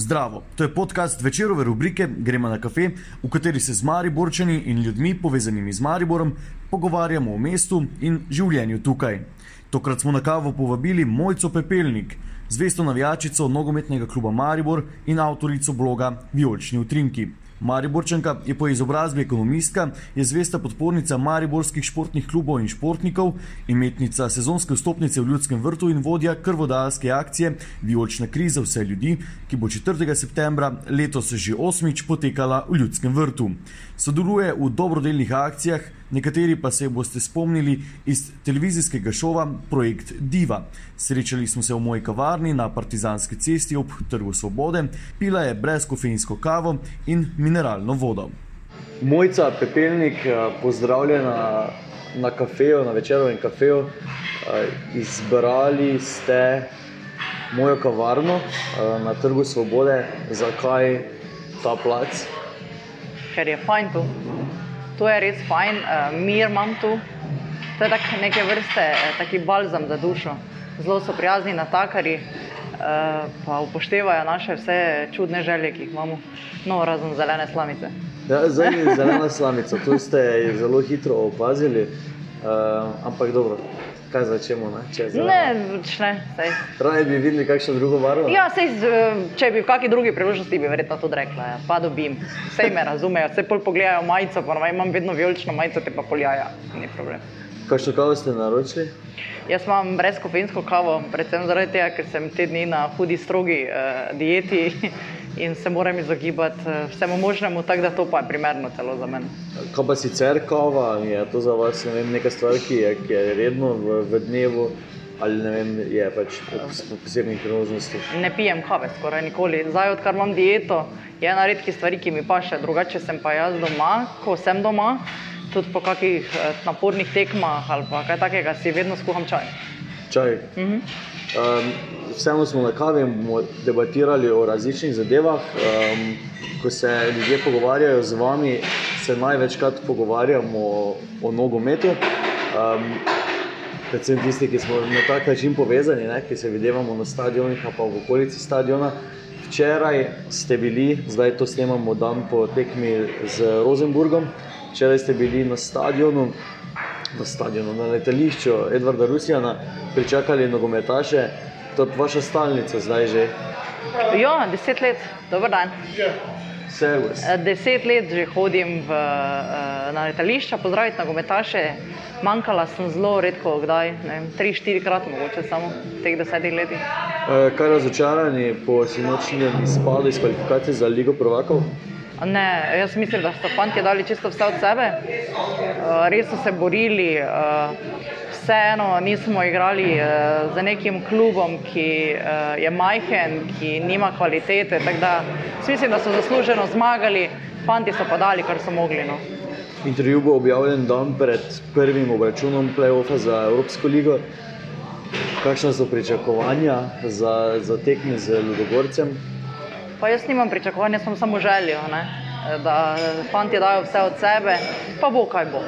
Zdravo, to je podcast večerove rubrike Gremo na kafe, v kateri se z Mariborčani in ljudmi povezanimi z Mariborom pogovarjamo o mestu in življenju tukaj. Tokrat smo na kavo povabili Mojco Pepelnik, zvesto navijačico nogometnega kluba Maribor in avtorico bloga Vijolčni utrinki. Mariborčanka je po izobrazbi ekonomistka, je zvesta podpornica mariborskih športnih klubov in športnikov, imetnica sezonske vstopnice v Ljudskem vrtu in vodja krvodajalske akcije Vijolčna kriza vse ljudi, ki bo 4. septembra letos že osmič potekala v Ljudskem vrtu. Sodeluje v dobrodelnih akcijah, nekateri pa se boste spomnili iz televizijskega šova Projekt Diva. Srečali smo se v moji kavarni na Partizanski cesti ob Trgu Svobode, pila je brezkofeinsko kavo in mineralno vodo. Mojca Pepelnik, pozdravljena na kafeju, na večerovem kafeju. Izbrali ste mojo kavarno na Trgu Svobode. Zakaj ta plac? Ker je fajn tu. To je res fajn, mir imam tu. To je tak neke vrste taki balzam za dušo. Zelo so prijazni natakarji, pa upoštevajo naše vse čudne želje, ki jih imamo. No, razen zelene slamice. Ja, zdaj je zelena slamica, to ste zelo hitro opazili. Ampak dobro, kaj zdaj čemo, ne, če zelena? Ne, ne, saj. Raje bi videli kakšno drugo barvo? Ja, saj, če bi v kaki drugi priložnosti, bi verjetno tudi rekla, ja, pa dobim. Saj me razumejo, saj pol pogledajo majico, navadi imam vedno vijolično majico, te pa pol jaja, ni problem. Kakšno kavo ste naročili? Jaz imam brezkofeinsko kavo, predvsem zaradi tega, ker sem te dni na hudi, strogi dieti in se moram izogibati vsemu možnemu, tako da to pa je primerno celo za mene. Kaj pa sicer kava, je to za vas, ne vem, neka stvar, ki je, ki je redno v, v dnevu ali ne vem, je pač po posebnih priložnostih? Ne pijem kave skoraj nikoli. Zdaj, odkar imam dieto, je ena redkih stvari, ki mi paše, drugače sem pa jaz doma, ko sem doma, tudi po kakih napornih tekmah ali kaj takega, si vedno skuham čaj. Čaj? Vseeno smo na kavi bomo debatirali o različnih zadevah. Ko se ljudje pogovarjajo z vami, se največkrat pogovarjamo o nogometu. Predvsem tisti, ki smo na tak način povezani, ne, ki se videvamo na stadionih pa v okolici stadiona. Včeraj ste bili, zdaj to snemamo dan po tekmi z Rosenborgom, včeraj ste bili na stadionu, na stadionu, na letališču Edvarda Rusjana, pričakali nogometaše. To je vaša stalnica zdaj že? Ja, deset let. Dober dan. Servus. Deset let že hodim v, na letališča pozdravit nogometaše. Manjkala sem zelo redko kdaj, ne vem, tri, štirikrat mogoče samo v teh desetih letih. Kaj razočarani po sinočnjem izpadu iz kvalifikacij za Ligo prvakov? Ne, jaz mislim, da so fantje dali čisto vse od sebe. Res so se borili, vseeno nismo igrali z nekim klubom, ki je majhen, ki nima kvalitete, tako da mislim, da so zasluženo zmagali, fantje so pa dali, kar so mogli, no. Intervju bo objavljen dan pred prvim obračunom play-offa za Evropsko ligo. Kakšna so pričakovanja za, za tekmi z Ludogorcem? Pa jaz nimam pričakovanja, imam samo željo, ne, da fantje dajo vse od sebe, pa bo, kaj bo.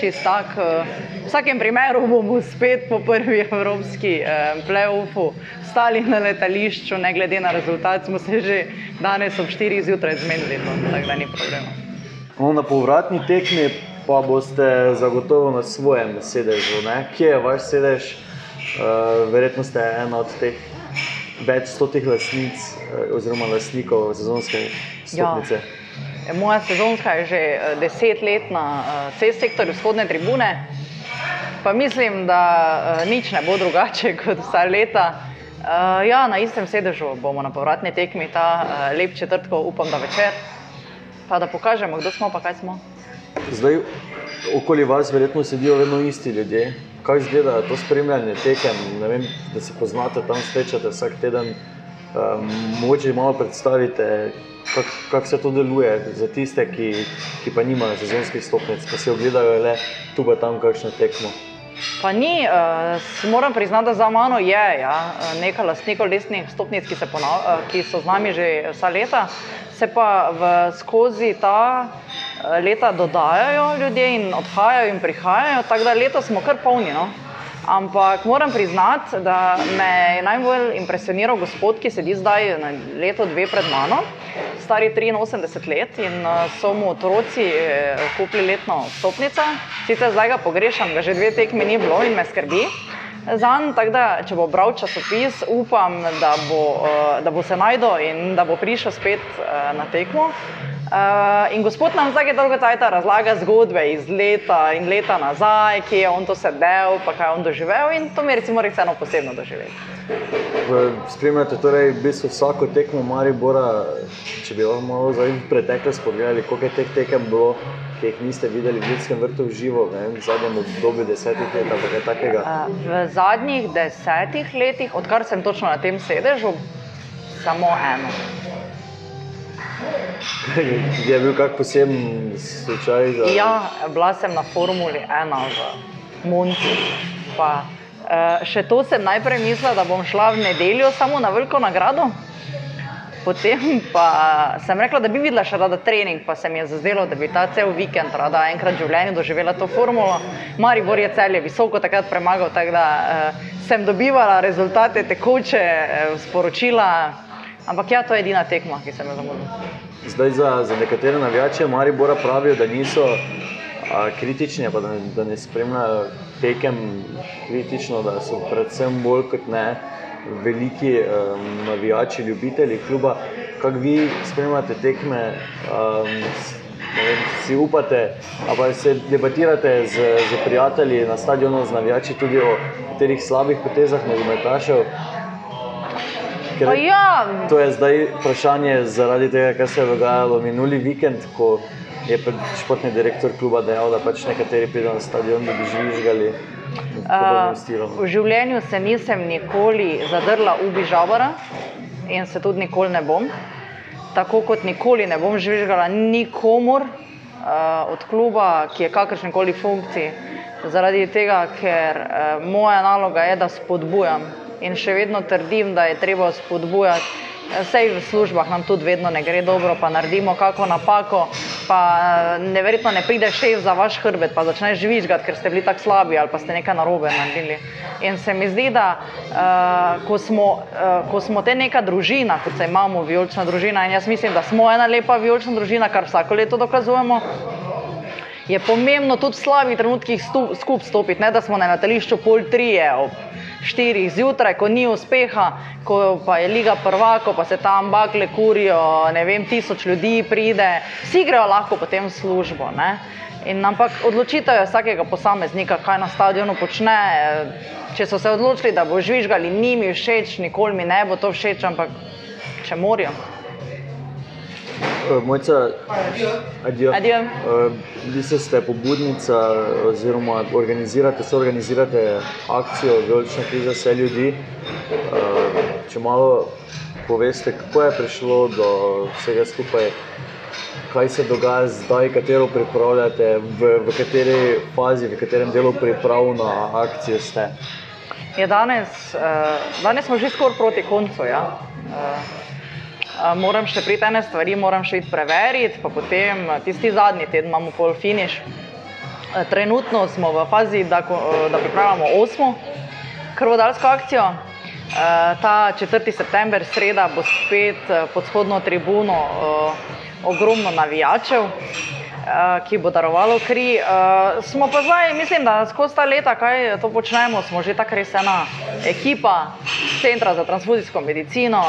Čisto tako, v vsakem primeru bomo spet po prvi evropski play-offu stali na letališču, ne glede na rezultat smo se že danes ob štirih zjutraj zmenili, no, tako da ni problema. No, na povratni tekmi pa boste zagotovo na svojem sedežu, ne. Kje je vaš sedež? Verjetno ste ena od teh več stotih lastnic oziroma lastnikov sezonske vstopnice. Ja. Moja sezonska je že deset let na C-sektorju vzhodne tribune, pa mislim, da nič ne bo drugače kot vsa leta. Ja, na istem sedežu bomo na povratni tekmi ta lep četrtkov, upam, da večer, pa da pokažemo, kdo smo pa kaj smo. Zdaj, okoli vas verjetno sedijo vedno isti ljudje. Kako izgleda to spremljanje tekem, ne vem, da se poznate, tam srečate vsak teden? Mogoče malo predstavite, kako, kako vse to deluje za tiste, ki, ki pa nimajo sezonskih vstopnic, pa si ogledajo le tu pa tam kakšno tekmo. Pa ni, moram priznati, da za mano je, ja, nekaj lastnikov lesnih vstopnic, ki se ki so z nami že vsa leta, se pa v skozi ta leta dodajajo ljudje in odhajajo in prihajajo, tako da letos smo kar polni, no. Ampak moram priznati, da me je najbolj impresioniral gospod, ki sedi zdaj na leto, dve pred mano, stari 83 let in uh, so mu otroci eh, kupili letno stopnico. Sicer zdaj ga pogrešam, ga že dve tekmi ni bilo in me skrbi. Zanj, tako da, če bo bral časopis, upam, da bo, uh, da bo se najdel in da bo prišel spet na tekmo. Uh, in gospod nam zdaj dolgo časa razlaga zgodbe iz leta in leta nazaj, ki je on to sedel, pa kaj je on doživel. In to mi je recimo res eno posebno doživeti. Spremljate torej v bistvu vsako tekmo Maribora, če bi vam malo zdaj v preteklost pogledali, koliko je teh tekem bilo, ki jih niste videli v Ljudskem vrtu v živo, ne, v zadnjem obdobju desetih let ali kaj takega? Uh, v zadnjih desetih letih, odkar sem točno na tem sedežu, samo eno. Je bil kak poseben slučaj? Da... Ja, bila sem na Formuli 1 v Monti. Pa, uh, še to sem najprej mislila, da bom šla v nedeljo samo na veliko nagrado. Potem pa sem rekla, da bi videla še rada trening, pa se mi je zazdelo, da bi ta cel vikend rada enkrat v življenju doživela to formulo. Maribor je cel je visoko takrat premagal, tako da uh, sem dobivala rezultate tekoče, uh, sporočila. Ampak ja, to je edina tekma, ki sem jo zamudila. Zdaj za, za nekatere navijače Maribora pravijo, da niso a, kritični, pa da ne, da ne spremljajo tekem kritično, da so predvsem bolj kot ne veliki um, navijači, ljubitelji kluba. Kako vi spremljate tekme, um, vem, si upate, ali se debatirate z, z prijatelji na stadionu, z navijači tudi o katerih slabih potezah nogometašev? Pa ja, To je zdaj vprašanje zaradi tega, kar se je dogajalo minuli vikend, ko je športni direktor kluba dejal, da pač nekateri pridejo na stadion, da bi žvižgali. stilom. v življenju se nisem nikoli zadrla v bižabara in se tudi nikoli ne bom. Tako kot nikoli ne bom žvižgala nikomor uh, od kluba, ki je kakršne koli funkciji, zaradi tega, ker uh, moja naloga je, da spodbujam in še vedno trdim, da je treba spodbujati. Vsej v službah nam tudi vedno ne gre dobro, pa naredimo kako napako, pa eh, neverjetno ne pride šef za vaš hrbet, pa začneš žvižgati, ker ste bili tako slabi ali pa ste nekaj narobe naredili. In se mi zdi, da uh, ko, smo, uh, ko smo te neka družina, kot se imamo, vijolična družina, in jaz mislim, da smo ena lepa vijolična družina, kar vsako leto dokazujemo. Je pomembno tudi v slabih trenutkih stu, skupaj stopiti, ne da smo na letališču pol trije, ob štirih zjutraj, ko ni uspeha, ko pa je liga prvako, pa se tam bakle kurijo, ne vem, tisoč ljudi pride, vsi grejo lahko potem v službo. Ne? In ampak odločitev je vsakega posameznika, kaj na stadionu počne. Če so se odločili, da bo žvižgali, ni mi všeč, nikoli mi ne bo to všeč, ampak če morajo. Uh, Mojca, adijo. Adijo. Uh, Vi ste pobudnica oziroma organizirate, soorganizirate akcijo Vijolična kriza vse ljudi. Uh, Če malo poveste, kako je prišlo do vsega skupaj, kaj se dogaja zdaj, katero pripravljate, v, v kateri fazi, v katerem delu priprav na akcijo ste. Je danes, uh, danes smo že skoraj proti koncu. Ja? Moram še priti ene stvari, moram še iti preveriti, pa potem tisti zadnji teden imamo pol finiš. Trenutno smo v fazi, da, da pripravljamo osmo krvodalsko akcijo. Ta 4. september, sreda, bo spet pod shodno tribuno ogromno navijačev, ki bo darovalo kri. Uh, smo pa zdaj, mislim, da skozi ta leta, kaj to počnemo, smo že tako res ena ekipa Centra za transfuzijsko medicino,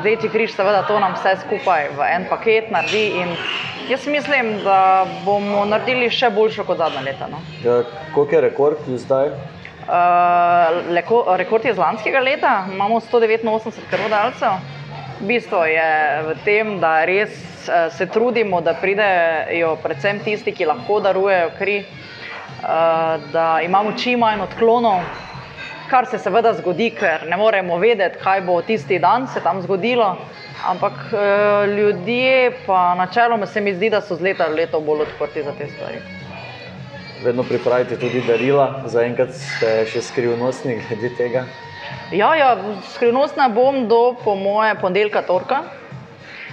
Rdeči križ, seveda to nam vse skupaj v en paket naredi. Jaz mislim, da bomo naredili še boljšo kot zadnja leta. No. Ja, koliko je rekord zdaj? Uh, leko, rekord je iz lanskega leta, imamo 189 krvodalcev. Bistvo je v tem, da res uh, se trudimo, da pridejo predvsem tisti, ki lahko darujejo kri, uh, da imamo čim manj odklonov, kar se seveda zgodi, ker ne moremo vedeti, kaj bo tisti dan se tam zgodilo. Ampak uh, ljudje, pa načeloma se mi zdi, da so z leta v leto bolj odprti za te stvari. Vedno pripravite tudi darila, zaenkrat ste še skrivnostni glede tega. Ja, ja skrivnostna bom do, po moje, ponedeljka, torka.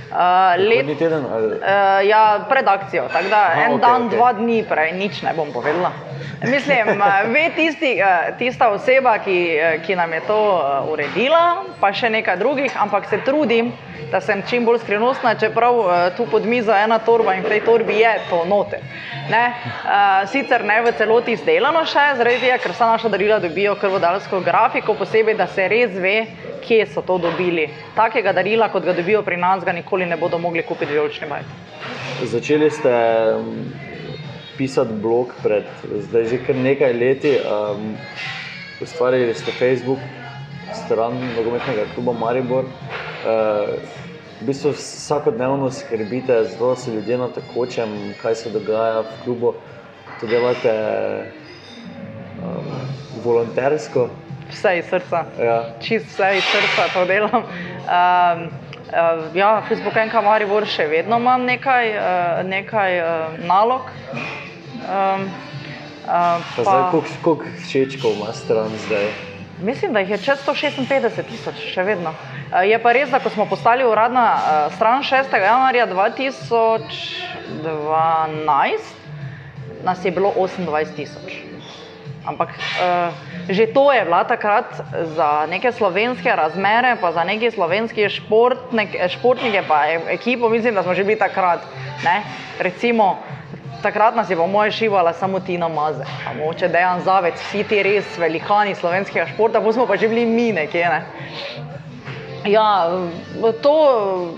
Uh, let, teden? Ali? Uh, ja, pred akcijo, tako da Aha, en okej, dan, okej. dva dni prej, nič ne bom povedala. Mislim, ve tisti, tista oseba, ki, ki nam je to uredila, pa še nekaj drugih, ampak se trudim, da sem čim bolj skrivnostna, čeprav tu pod mizo je ena torba in v tej torbi je to noter. Ne? Sicer ne v celoti izdelano še, zaradi tega, ker vsa naša darila dobijo krvodalsko grafiko, posebej, da se res ve, kje so to dobili. Takega darila, kot ga dobijo pri nas, ga nikoli ne bodo mogli kupiti v Jolčni bajti. Začeli ste pisati blog pred zdaj že kar nekaj leti, um, ustvarili ste Facebook, stran nogometnega kluba Maribor. Uh, v bistvu vsakodnevno skrbite za to, da so ljudje na tekočem, kaj se dogaja v klubu. To delate um, volontersko. Vse iz srca. Ja. čist vse iz srca to delam. Um, uh, ja, Facebook enka Maribor še vedno imam nekaj, uh, nekaj uh, nalog. Um, uh, Pa zdaj, koliko, koliko všečkov ima stran zdaj? Mislim, da jih je čez 156 tisoč, še vedno. Eh, Je pa res, da ko smo postali uradna eh, stran 6. januarja 2012, nas je bilo 28 tisoč. Ampak uh, že to je bila takrat za neke slovenske razmere, pa za neke slovenske športnik, športnike, pa e- ekipo, mislim, da smo že bili takrat. Ne? Recimo, takrat nas je po moje šivala samo Tina Maze, pa moče Dejan Zavec, vsi ti res velikani slovenskega športa, pa smo pa že bili mi nekje. Ne? Ja, to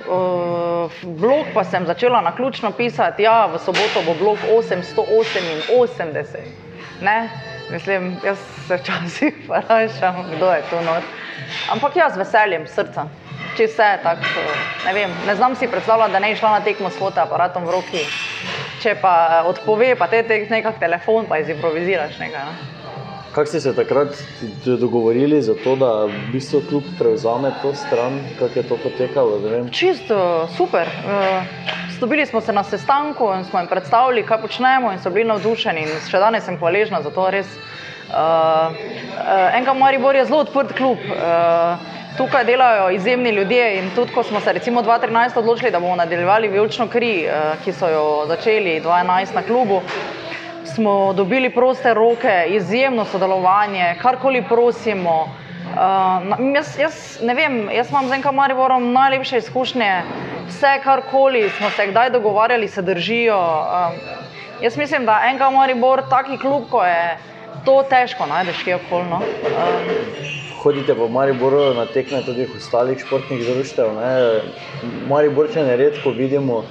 uh, blog pa sem začela na ključno pisati. Ja, v soboto bo blog 888. Ne? Mislim, jaz se včasih vprašam, kdo je to not. Ampak jaz z veseljem, srca. Če vse tako, ne vem, ne znam si predstavljati, da ne bi šla na tekmo s fotoaparatom v roki. Če pa eh, odpove, pa te tek nekak telefon, pa izimproviziraš nekaj. Ne? Kako ste se takrat dogovorili za to, da v bistvu klub prevzame to stran, kako je to potekalo? Čisto super. Eh, Dobili smo se na sestanku in smo jim predstavili, kaj počnemo, in so bili navdušeni. In še danes sem hvaležna za to. Res. Uh, Enka Maribor je zelo odprt klub. Uh, tukaj delajo izjemni ljudje in tudi ko smo se recimo 2013 odločili, da bomo nadaljevali vijolično kri, uh, ki so jo začeli 2011 na klubu, smo dobili proste roke, izjemno sodelovanje, karkoli prosimo. Uh, jaz, jaz ne vem, jaz imam z Enka Mariborom najlepše izkušnje, vse karkoli smo se kdaj dogovarjali, se držijo. Um, jaz mislim, da Enka Maribor, taki klub, ko je to težko najdeš kje okolno. Um, Hodite v Mariboru na tekme tudi ostalih športnih društev. Ne? Mariborčane redko vidimo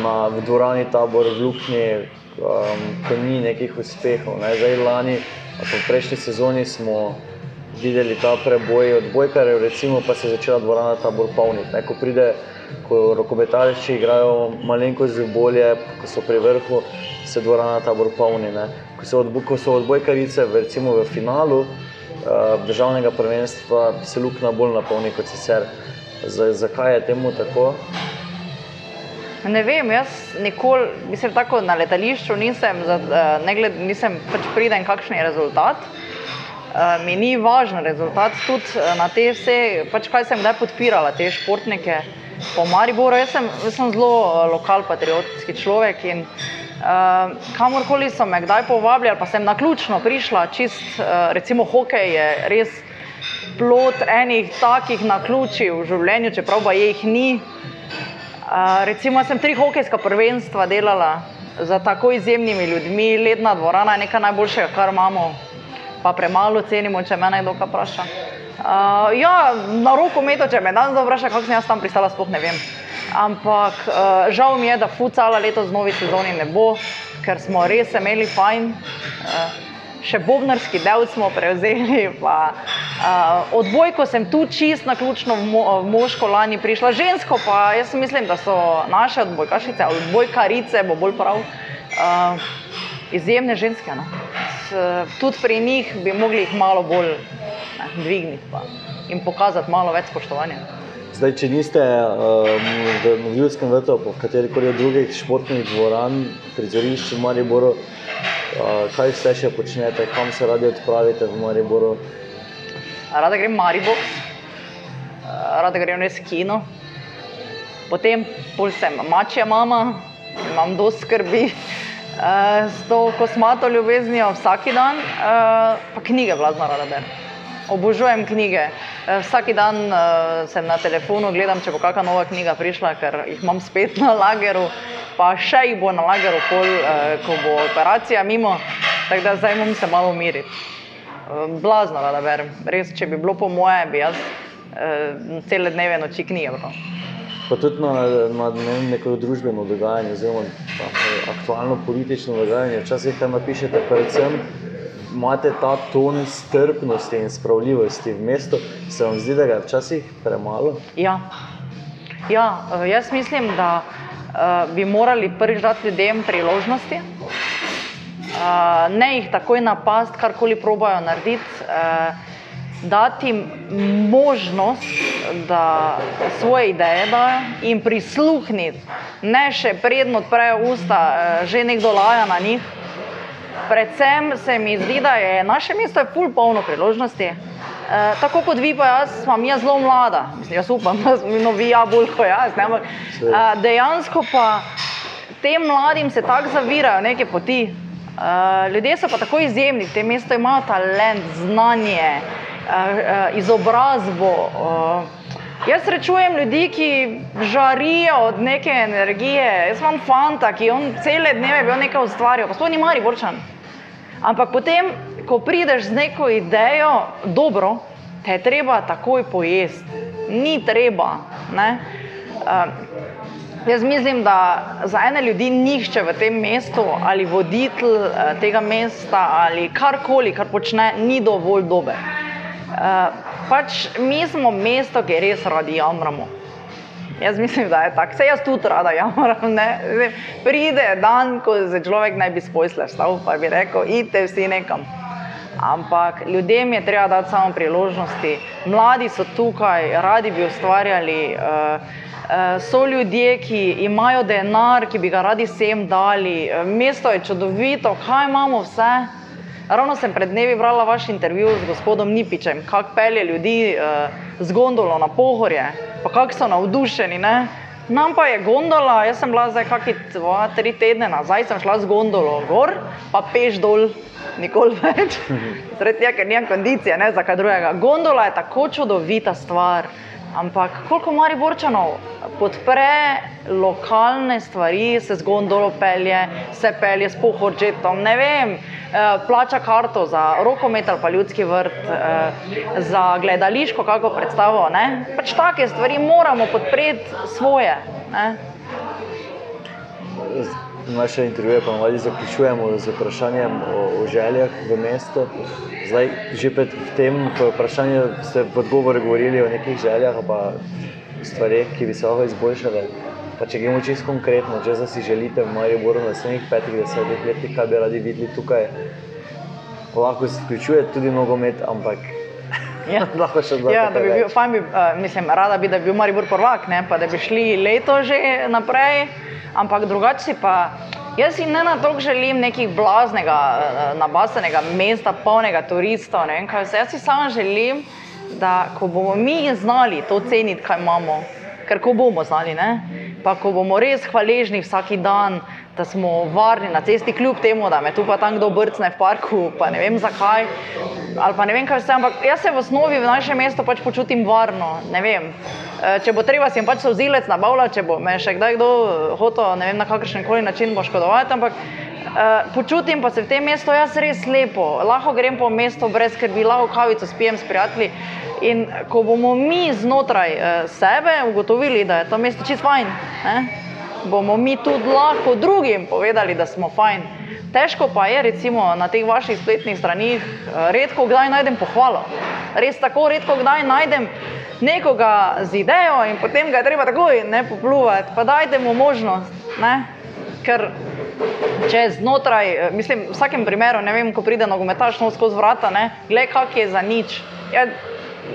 na, v dvorani tabor v Luknji, um, ko ni nekih uspehov. Ne? Zdaj lani, pa v prejšnji sezoni smo videli ta preboj odbojkarjev, recimo pa se je začela dvorana tabor polniti. Ne? Ko pride, ko rokometalci igrajo malenkost bolje, ko so pri vrhu, se dvorana tabor polni. Ne? Ko so, odbo, ko so odbojkarice recimo v finalu, državnega prvenstva se luknja bolj napolni kot sicer. Z, zakaj je temu tako? Ne vem, jaz nikoli, mislim, tako na letališču nisem, eh, ne gled, nisem pač priden, kakšen je rezultat. Eh, Mi ni važen rezultat, tudi eh, na te vse, pač kaj sem kdaj podpirala, te športnike po Mariboru. Jaz sem, jaz sem zelo eh, lokalpatriotski človek in uh, kamorkoli so me kdaj povabili, ali pa sem na ključno prišla, čist, uh, recimo hokej je res plot enih takih naključij v življenju, čeprav pa jih ni. Uh, recimo, sem tri hokejska prvenstva delala za tako izjemnimi ljudmi, ledna dvorana je nekaj najboljšega, kar imamo, pa premalo cenimo, če me kdo kaj vpraša. Uh, ja, na rokometu, če me danes vpraša, kako sem jaz tam pristala, sploh ne vem. Ampak uh, žal mi je, da futsala letos v novi sezoni ne bo, ker smo res imeli fajn. Uh, še bobnarski del smo prevzeli. Pa, uh, odbojko sem tu čist na ključno v, mo v moško lani prišla, žensko pa jaz mislim, da so naše odbojkašice, odbojkarice, bo bolj prav, uh, izjemne ženske. No. Tudi pri njih bi mogli jih malo bolj ne, dvigniti in pokazati malo več spoštovanja. Zdaj, če niste um, v Noviljskem vrtu, pa v kateri koli od drugih športnih dvoran, prizorišč v Mariboru, uh, kaj vse še počnete, kam se radi odpravite v Mariboru? Rada grem v Maribor, rada grem res kino. Potem pol sem mačja mama, imam dosti skrbi uh, s to kosmato ljubeznijo vsak dan, uh, pa knjige vladno rada berem. Obožujem knjige. Uh, vsak dan uh, sem na telefonu, gledam, če bo kakšna nova knjiga prišla, ker jih imam spet na lageru, pa še jih bo na lageru, pol, uh, ko bo operacija mimo, tako da zdaj moram se malo umiriti. Uh, blazno rada berem. Res, če bi bilo po moje, bi jaz uh, cele dneve noči knjige bral. Pa tudi na, na ne vem, neko družbeno dogajanje, oziroma eh, aktualno politično dogajanje. Včasih, kar napišete, predvsem imate ta ton strpnosti in spravljivosti v mestu, se vam zdi, da ga je včasih premalo. Ja. Ja, eh, jaz mislim, da uh, bi morali prvič dati ljudem priložnosti, uh, ne jih takoj napast, karkoli probajo narediti. Uh, dati jim možnost, da svoje ideje dajo in prisluhniti, ne še predno odprejo usta, eh, že nekdo laja na njih. Predvsem se mi zdi, da je naše mesto je pol polno priložnosti. E, tako kot vi, pa jaz, sem jaz zelo mlada, Mislim, jaz upam, da smo no, vi ja bolj kot jaz. Ne, ampak, e, dejansko pa tem mladim se tako zavirajo neke poti. E, ljudje so pa tako izjemni, v tem mestu imajo talent, znanje, uh, izobrazbo. Uh, jaz srečujem ljudi, ki žarijo od neke energije. Jaz imam fanta, ki on cele dneve bil nekaj ustvarjal, pa sploh ni mari borčan. Ampak potem, ko prideš z neko idejo, dobro, te je treba takoj pojesti. Ni treba. Uh, jaz mislim, da za ene ljudi nihče v tem mestu ali voditelj uh, tega mesta ali karkoli, kar počne, ni dovolj dober. Uh, pač mi smo mesto, ki res radi jamramo. Jaz mislim, da je tako. Se jaz tudi rada jamram. Ne? Pride dan, ko se človek naj bi spojsle vstal, pa bi rekel, idite vsi nekam. Ampak ljudem je treba dati samo priložnosti. Mladi so tukaj, radi bi ustvarjali. Uh, so ljudje, ki imajo denar, ki bi ga radi sem dali. Uh, mesto je čudovito, kaj imamo vse. Ravno sem pred dnevi brala vaš intervju z gospodom Nipičem, kako pelje ljudi uh, z gondolo na pohorje, pa kako so navdušeni. Ne? Nam pa je gondola, jaz sem bila zdaj kakšne dva, tri tedne nazaj, sem šla z gondolo gor, pa peš dol, nikoli več. Zaradi tega, ker nimam kondicije, ne za kaj drugega. Gondola je tako čudovita stvar. Ampak koliko mari borčanov podpre lokalne stvari, se z gondolo pelje, se pelje s pohorčetom, ne vem, eh, plača karto za rokomet ali pa ljudski vrt, eh, za gledališko kako predstavo. Ne? Pač take stvari moramo podpreti svoje. Ne? Naše intervjuje pa malo zaključujemo z vprašanjem o, o željah v mestu. Zdaj, že pred tem vprašanjem ste v odgovoru govorili o nekih željah, pa stvarih, ki bi se lahko izboljšale. Pa če gremo čisto konkretno, če si želite v Mariboru na naslednjih petih, desetih letih, kaj bi radi videli tukaj, lahko se vključuje tudi nogomet, ampak Ja. lahko še zdaj. Ja, da bi bil, fajn bi, uh, mislim, rada bi, da bi bil Maribor prvak, ne, pa da bi šli leto že naprej, ampak drugače pa. Jaz si ne na to želim nekih blaznega, nabasenega mesta, polnega turistov. Jaz si samo želim, da ko bomo mi znali to ceniti, kaj imamo, ker ko bomo znali, ne? pa ko bomo res hvaležni vsak dan, da smo varni na cesti, kljub temu, da me tu pa tam kdo brcne v parku, pa ne vem zakaj. Ali pa ne vem, kaj vse, ampak jaz se v osnovi v našem mestu pač počutim varno. E, če bo treba, si jim pač sozilec nabavlja, če bo me še kdaj kdo hotel, ne vem na kakršen koli način bo škodovati, ampak uh, počutim pa se v tem mestu jaz res lepo. Lahko grem po mestu brez skrbi, lahko kavico spijem s prijatelji. In ko bomo mi znotraj uh, sebe ugotovili, da je to mesto čist fajn, ne, bomo mi tudi lahko drugim povedali, da smo fajn. Težko pa je, recimo na teh vaših spletnih straneh, uh, redko kdaj najdem pohvalo. Res tako redko kdaj najdem nekoga z idejo in potem ga je treba takoj ne popluvati. Pa dajte mu možnost. Ne? Ker če znotraj, eh, mislim, v vsakem primeru, ne vem, ko pride nogometaš no skozi vrata, ne, gled, kak je za nič. Ja,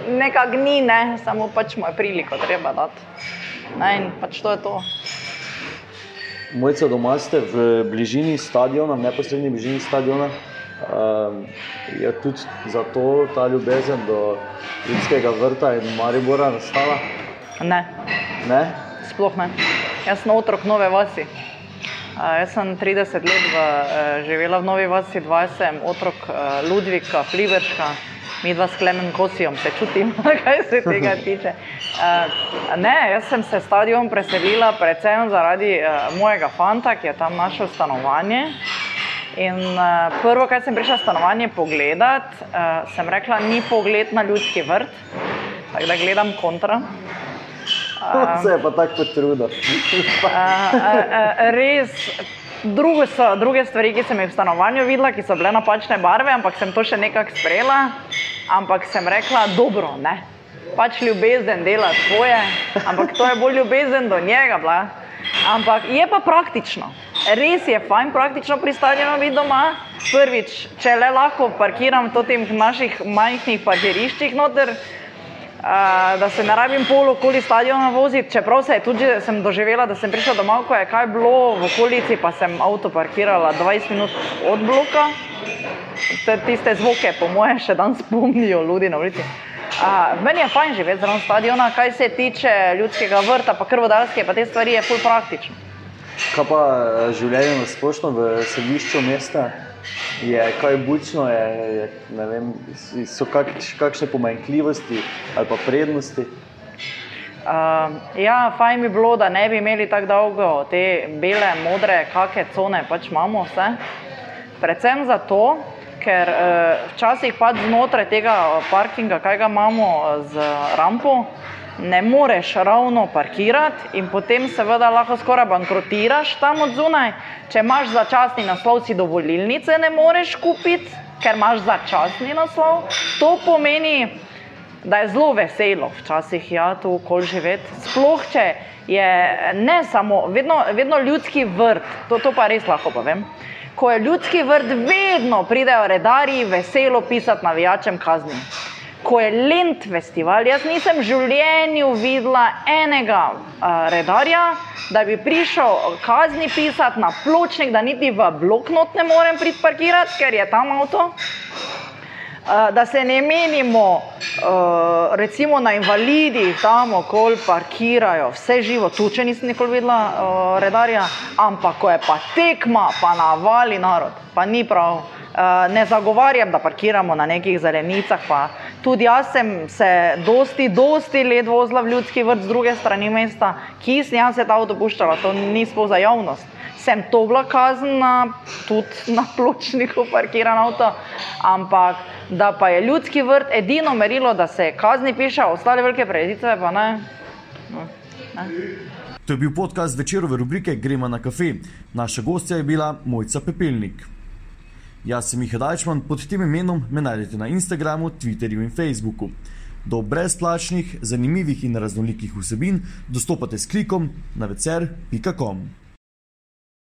nekak ni, ne, samo pač mu je priliko treba dati. Ne, in pač to je to. Mojca doma ste v bližini stadiona, v neposrednji bližini stadiona. Um, je tudi zato ta ljubezen do ljudskega vrta in Maribora nastala? Ne. Ne? sploh ne. Jaz sem otrok nove vasi. Uh, jaz sem 30 let v, uh, živela v Novi Vasi, 20 otrok uh, Ludvika, Pliverška, mi dva s Klemen Kosijom se čutim, kaj se tega tiče. Uh, ne, jaz sem se stadion preselila predvsem zaradi uh, mojega fanta, ki je tam našel stanovanje. In uh, prvo, kar sem prišla stanovanje pogledat, uh, sem rekla, ni pogled na ljudski vrt, tako da gledam kontra. Vse je pa tako trudno. res, drugo so, druge stvari, ki sem jih v stanovanju videla, ki so bile napačne barve, ampak sem to še nekako sprejela. Ampak sem rekla, dobro, ne. Pač ljubezen dela svoje, ampak to je bolj ljubezen do njega. Bila. Ampak je pa praktično. Res je fajn praktično pri stadionu biti doma. Prvič, če le lahko parkiram v teh naših majhnih parkiriščih noter, Uh, da se ne rabim pol okoli stadiona voziti, čeprav se je tudi sem doživela, da sem prišla domov, ko je kaj bilo v okolici, pa sem avto parkirala 20 minut od bloka. Te, tiste zvoke, po moje, še danes spomnijo ljudi na ulici. Uh, meni je fajn živeti zraven stadiona, kaj se tiče ljudskega vrta, pa krvodarske, pa te stvari je ful praktično. Kaj pa življenje na splošno v središču mesta? je kaj bučno, je, je, vem, so kak, kakšne pomanjkljivosti ali pa prednosti. Uh, ja, fajn bi bilo, da ne bi imeli tako dolgo te bele, modre, kakšne cone pač imamo vse. Predvsem zato, ker uh, včasih pač znotraj tega parkinga, kaj ga imamo z rampo, ne moreš ravno parkirati in potem seveda lahko skoraj bankrotiraš tam od zunaj. Če imaš začasni naslov, si dovolilnice ne moreš kupiti, ker imaš začasni naslov. To pomeni, da je zelo veselo včasih ja, tu kol živeti. Sploh če je ne samo, vedno, vedno ljudski vrt, to, to pa res lahko povem. Ko je ljudski vrt, vedno pridejo redari veselo pisati navijačem kazni ko je Lent festival, jaz nisem v življenju videla enega uh, redarja, da bi prišel kazni pisati na pločnik, da niti v bloknot ne morem pridparkirati, ker je tam avto. Da se ne menimo, recimo na invalidih, tam okoli parkirajo, vse živo, tu če nisem nikoli videla redarja, ampak ko je pa tekma, pa navali narod, pa ni prav. Ne zagovarjam, da parkiramo na nekih zelenicah, pa Tudi jaz sem se dosti, dosti let vozila v ljudski vrt z druge strani mesta, ki sem jaz se ta avto puščala, to ni sploh za javnost. Sem to bila kazna, tudi na pločniku parkiran avto, ampak da pa je ljudski vrt edino merilo, da se kazni piše, ostale velike predice pa ne. No, ne. To je bil podcast večerove rubrike Gremo na kafe. Naša gostja je bila Mojca Pepelnik. Jaz sem Miha Dajčman, pod tem imenom me najdete na Instagramu, Twitterju in Facebooku. Do brezplačnih, zanimivih in raznolikih vsebin dostopate s klikom na vecer.com.